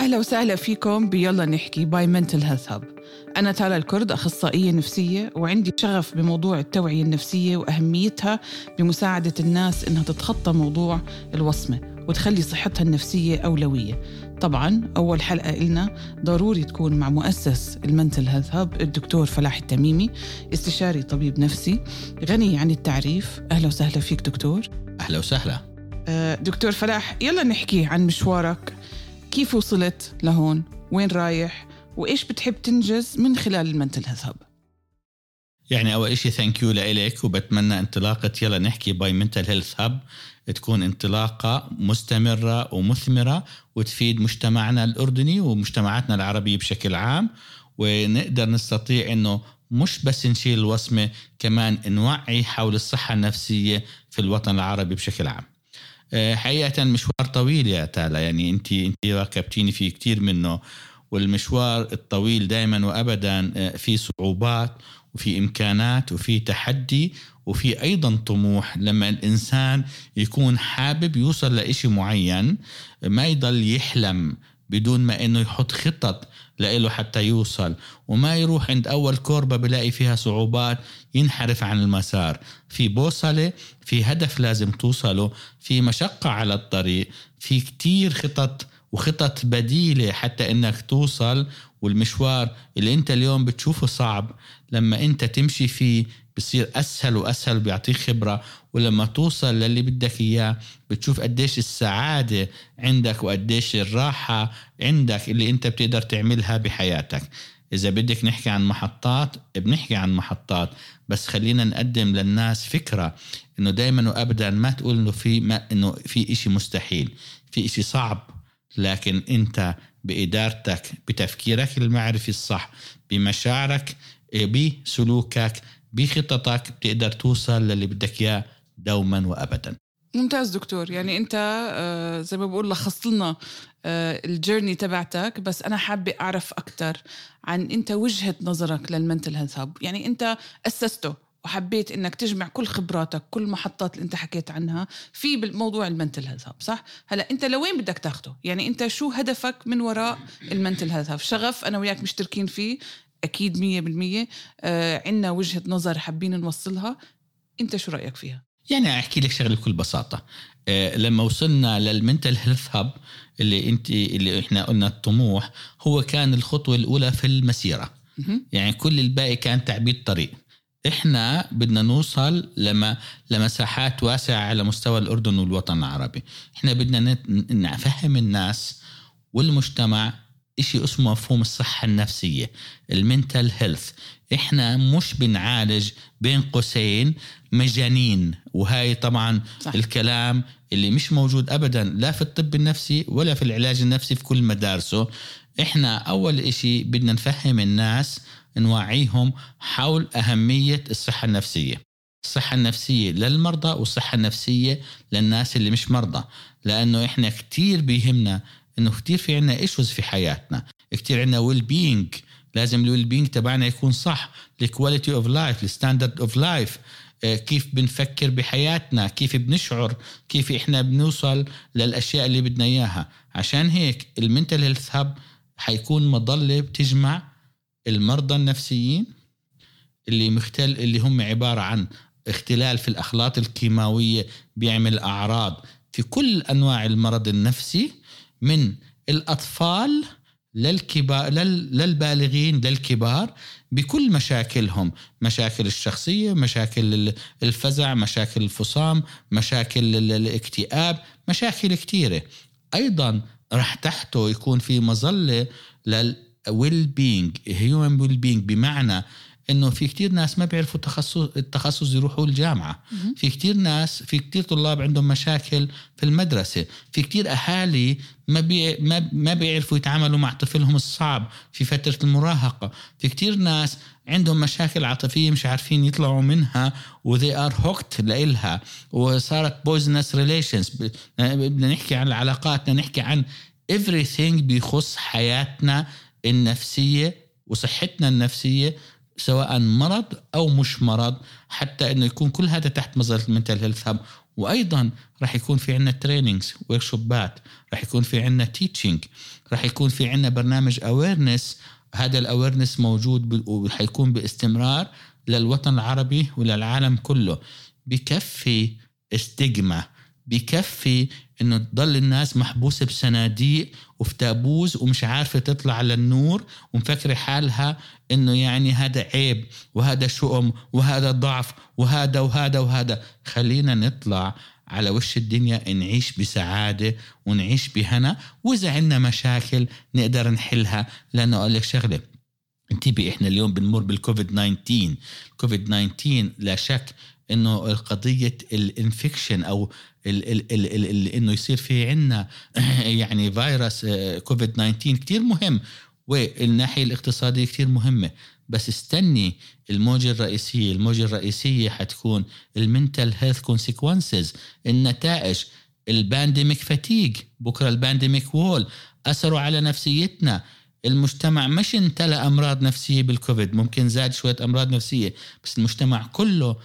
أهلا وسهلا فيكم. بيلا نحكي by Mental Health Hub أنا تالا الكرد أخصائية نفسية وعندي شغف بموضوع التوعية النفسية وأهميتها بمساعدة الناس إنها تتخطى موضوع الوصمة وتخلي صحتها النفسية أولوية. طبعا أول حلقة إلنا ضروري تكون مع مؤسس ال Mental Health Hub الدكتور فلاح التميمي استشاري طبيب نفسي غني عن التعريف. أهلا وسهلا فيك دكتور. أهلا وسهلا. آه، دكتور فلاح يلا نحكي عن مشوارك. كيف وصلت لهون؟ وين رايح؟ وإيش بتحب تنجز من خلال ال Mental Hub يعني أول شيء thank you لك وبتمنى انطلاقة يلا نحكي by Mental Health Hub تكون انطلاقة مستمرة ومثمرة وتفيد مجتمعنا الأردني ومجتمعاتنا العربية بشكل عام. ونقدر نستطيع إنه مش بس نشيل الوصمة كمان نوعي حول الصحة النفسية في الوطن العربي بشكل عام. آه، حقيقة مشوار طويل يا تالا. يعني انت انت راكبتيني فيه كثير منه. والمشوار الطويل دائما وابدا آه، في صعوبات وفي إمكانات وفي تحدي وفي أيضا طموح. لما الإنسان يكون حابب يوصل لإشي معين ما يضل يحلم بدون ما إنه يحط خطط لإله حتى يوصل. وما يروح عند أول كوربة بلاقي فيها صعوبات ينحرف عن المسار. في بوصلة في هدف لازم توصله في مشقة على الطريق في كتير خطط وخطط بديلة حتى إنك توصل. والمشوار اللي أنت اليوم بتشوفه صعب لما أنت تمشي فيه بصير أسهل وأسهل بيعطيك خبرة ولما توصل للي بدك إياه بتشوف قديش السعادة عندك وقديش الراحة عندك اللي أنت بتقدر تعملها بحياتك. إذا بدك نحكي عن محطات بنحكي عن محطات بس خلينا نقدم للناس فكرة إنه دائما وابدا ما تقول إنه في ما إنه في إشي مستحيل في إشي صعب لكن أنت بإدارتك بتفكيرك المعرفي الصح بمشاعرك بسلوكك بخططك بتقدر توصل للي بدك إياه دوما وابدا. ممتاز دكتور. يعني أنت آه، زي ما بقول لخصت لنا آه، ال journey تبعتك بس أنا حابة أعرف أكثر عن أنت وجهة نظرك لل Mental Health Hub. يعني أنت أسسته وحبيت إنك تجمع كل خبراتك كل محطات اللي أنت حكيت عنها في بالموضوع ال Mental Health Hub صح؟ هلا أنت لوين بدك تاخده؟ يعني أنت شو هدفك من وراء ال Mental Health Hub؟ شغف أنا وياك مشتركين فيه أكيد مية بالمية. آه عندنا وجهة نظر حابين نوصلها. أنت شو رأيك فيها؟ يعني أحكي لك شغلة بكل بساطة. آه لما وصلنا للمنتل هيلث هاب اللي انت اللي إحنا قلنا الطموح هو كان الخطوة الأولى في المسيرة. يعني كل الباقي كان تعبيد طريق. إحنا بدنا نوصل لما لمساحات واسعة على مستوى الأردن والوطن العربي. إحنا بدنا نفهم الناس والمجتمع إشي اسمه مفهوم الصحة النفسية المنتل هيلث إحنا مش بنعالج بين قوسين مجانين وهاي طبعا صح. الكلام اللي مش موجود أبدا لا في الطب النفسي ولا في العلاج النفسي في كل مدارسه. إحنا أول إشي بدنا نفهم الناس نوعيهم حول أهمية الصحة النفسية. الصحة النفسية للمرضى والصحة النفسية للناس اللي مش مرضى. لأنه إحنا كتير بيهمنا إنه كتير في عنا issues في حياتنا. كتير عنا well-being لازم ال well-being تبعنا يكون صح. ال quality of life ال standard of life كيف بنفكر بحياتنا؟ كيف بنشعر؟ كيف إحنا بنوصل للأشياء اللي بدنا إياها؟ عشان هيك ال Mental Health Hub حيكون مظلة بتجمع المرضى النفسيين اللي مختل اللي هم عبارة عن اختلال في الأخلاط الكيماوية بيعمل أعراض في كل أنواع المرض النفسي من الأطفال للكبار للبالغين للكبار بكل مشاكلهم. مشاكل الشخصية مشاكل الفزع مشاكل الفصام مشاكل الاكتئاب مشاكل كثيرة أيضا راح تحته يكون في مظلة لل well-being human well-being بمعنى إنه في كتير ناس ما بيعرفوا تخصص التخصص يروحوا الجامعة. في كتير ناس في كتير طلاب عندهم مشاكل في المدرسة. في كتير أهالي ما بي ما ما بيعرفوا يتعاملوا مع طفلهم الصعب في فترة المراهقة. في كتير ناس عندهم مشاكل عاطفية مش عارفين يطلعوا منها و they are hooked لإلها. وصارت business relations بدنا نحكي عن العلاقات بدنا نحكي عن everything بيخص حياتنا النفسية وصحتنا النفسية. سواء مرض أو مش مرض حتى إنه يكون كل هذا تحت مظلة ال Mental Health Hub وأيضا راح يكون في عندنا trainings و workshopات راح يكون في عندنا teaching راح يكون في عندنا برنامج awareness هذا ال awareness موجود وحيكون باستمرار للوطن العربي وللعالم كله. بكفي استجما بكفي إنه تضل الناس محبوسة بصناديق وفي تابوز ومش عارفة تطلع على النور ومفكرة حالها إنه يعني هذا عيب وهذا شؤم وهذا ضعف وهذا وهذا وهذا. خلينا نطلع على وش الدنيا نعيش بسعادة ونعيش بهنا. وإذا عندنا مشاكل نقدر نحلها. لأنه أقول لك شغلة انتبه إحنا اليوم بنمر بالكوفيد 19 كوفيد 19 لا شك إنه قضية ال infection أو ال ال ال ال ال إنه يصير في عندنا يعني فيروس كوفيد 19 كثير مهم والناحية الاقتصادية كثير مهمة. بس استني الموجة الرئيسية الموجة الرئيسية حتكون ال mental health consequences النتائج. ال pandemic fatigue بكرة ال pandemic wall. أثروا على نفسيتنا. المجتمع مش امتلأ أمراض نفسية بالكوفيد ممكن زاد شوية أمراض نفسية بس المجتمع كله آه،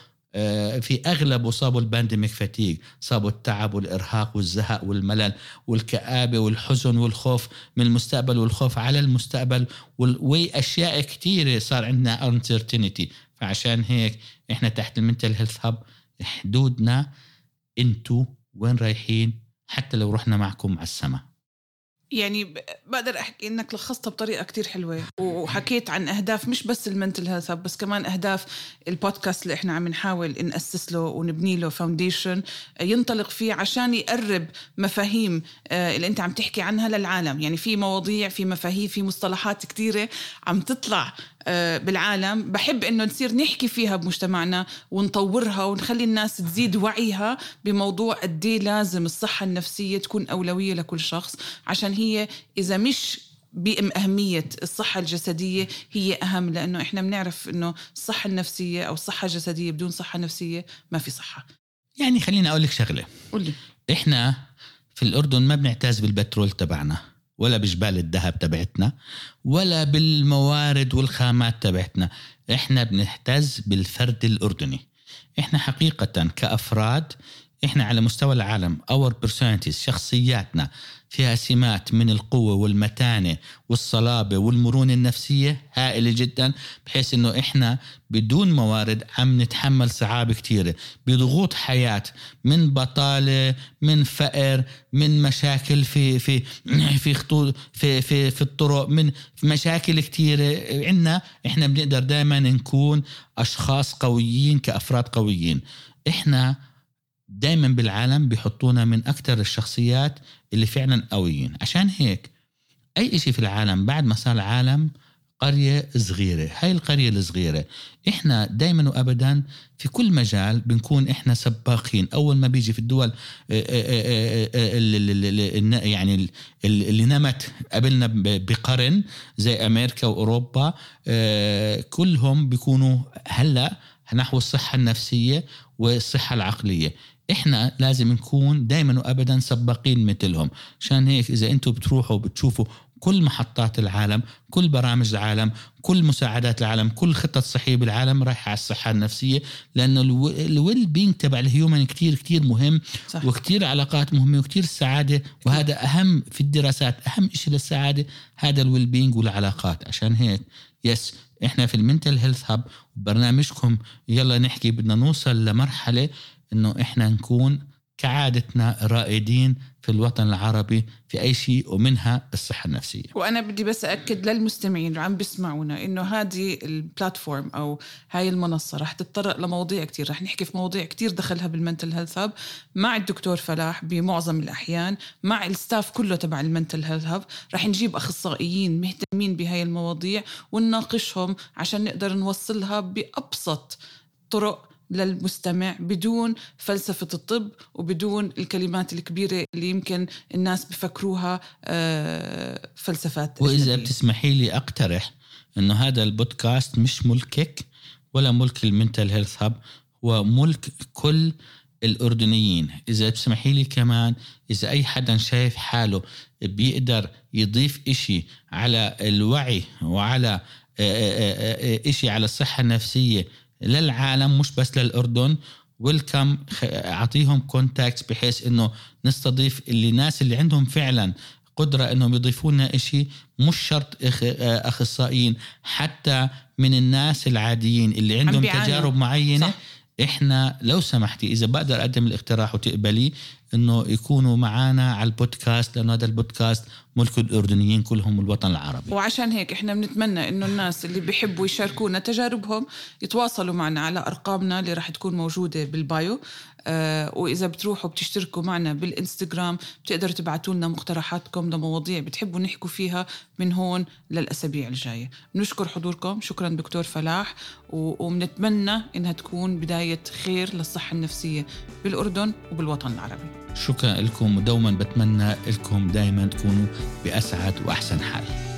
في أغلب صابوا ال pandemic fatigue صابوا التعب والإرهاق والزهق والملل والكآبة والحزن والخوف من المستقبل والخوف على المستقبل وأشياء كثيره صار عندنا uncertainty فعشان هيك إحنا تحت ال Mental Health Hub حدودنا انتو وين رايحين؟ حتى لو رحنا معكم على السماء يعني بقدر أحكي إنك لخصتها بطريقة كتير حلوة. وحكيت عن أهداف مش بس ال mental health بس كمان أهداف البودكاست اللي إحنا عم نحاول نأسس له ونبني له فاونديشن ينطلق فيه عشان يقرب مفاهيم آه، اللي أنت عم تحكي عنها للعالم. يعني في مواضيع في مفاهيم في مصطلحات كتيرة عم تطلع آه، بالعالم. بحب إنه نصير نحكي فيها بمجتمعنا ونطورها ونخلي الناس تزيد وعيها بموضوع قد إيه لازم الصحة النفسية تكون أولوية لكل شخص عشان هي إذا مش بأهمية الصحة الجسدية هي أهم؟ لأنه إحنا بنعرف إنه الصحة النفسية أو الصحة الجسدية بدون صحة نفسية ما في صحة. يعني خليني أقول لك شغلة. قولي إحنا في الأردن ما بنعتز بالبترول تبعنا ولا بجبال الذهب تبعتنا ولا بالموارد والخامات تبعتنا. إحنا بنعتز بالفرد الأردني. إحنا حقيقة كأفراد إحنا على مستوى العالم our personalities شخصياتنا فيها سمات من القوة والمتانة والصلابة والمرونة النفسية هائلة جدا بحيث إنه إحنا بدون موارد عم نتحمل صعاب كثيرة بضغوط حياة من بطالة من فقر من مشاكل في في في خطوط في في في الطرق من مشاكل كثيرة عندنا إحنا بنقدر دائما نكون أشخاص قويين كأفراد قويين. إحنا دائما بالعالم بيحطونا من أكثر الشخصيات اللي فعلا قويين. عشان هيك أي شيء في العالم بعد ما صار العالم قرية صغيرة. هاي القرية الصغيرة إحنا دايما وابدا في كل مجال بنكون إحنا سباقين. أول ما بيجي في الدول يعني اللي نمت قبلنا بقرن زي أمريكا وأوروبا كلهم بيكونوا هلأ نحو الصحة النفسية والصحة العقلية. إحنا لازم نكون دائما وابدا سباقين مثلهم عشان هيك إذا أنتم بتروحوا بتشوفوا كل محطات العالم كل برامج العالم كل مساعدات العالم كل خطة صحية بالعالم رايحة على الصحة النفسية لأنه ال well-being تبع ال human كتير كتير مهم صح. وكتير علاقات مهمة وكتير السعادة وهذا أهم في الدراسات أهم شيء للسعادة هذا ال well-being والعلاقات عشان هيك yes إحنا في ال Mental Health Hub برنامجكم يلا نحكي بدنا نوصل لمرحلة إنه إحنا نكون كعادتنا رائدين في الوطن العربي في أي شيء ومنها الصحة النفسية. وأنا بدي بس اكد للمستمعين اللي عم بيسمعونا إنه هذه ال platform أو هاي المنصة رح تتطرق لمواضيع كتير، رح نحكي في مواضيع كتير دخلها بال Mental Health Hub مع الدكتور فلاح بمعظم الأحيان، مع ال staff كله تبع ال Mental Health Hub، رح نجيب أخصائيين مهتمين بهاي المواضيع ونناقشهم عشان نقدر نوصلها بأبسط طرق للمستمع بدون فلسفة الطب وبدون الكلمات الكبيرة اللي يمكن الناس بفكروها آه، فلسفات وإذا بتسمحي لي أقترح أنه هذا البودكاست مش ملكك ولا ملك المنتل هيلث هاب هو ملك كل الأردنيين. إذا تسمحي لي كمان إذا أي حدا شايف حاله بيقدر يضيف إشي على الوعي وعلى آه، آه، إشي على الصحة النفسية للعالم مش بس للأردن. welcome أعطيهم contact بحيث إنه نستضيف اللي ناس اللي عندهم فعلا قدرة إنهم يضيفوا لنا شيء مش شرط أخصائيين حتى من الناس العاديين اللي عندهم تجارب معينة. صح. إحنا لو سمحتي إذا بقدر أقدم الاقتراح وتقبليه إنه يكونوا معنا على البودكاست لأنه هذا البودكاست ملك الأردنيين كلهم والوطن العربي. وعشان هيك إحنا بنتمنى إنه الناس اللي بيحبوا يشاركونا تجاربهم يتواصلوا معنا على أرقامنا اللي راح تكون موجودة بالبايو. آه وإذا بتروحوا بتشتركوا معنا بالإنستغرام بتقدروا تبعتوا لنا مقترحاتكم لمواضيع بتحبوا نحكوا فيها من هون للأسابيع الجاية. بنشكر حضوركم. شكرا دكتور فلاح. وبنتمنى إنها تكون بداية خير للصحة النفسية بالأردن وبالوطن العربي. شكرا لكم ودوما بتمنى لكم دائما تكونوا بأسعد وأحسن حال.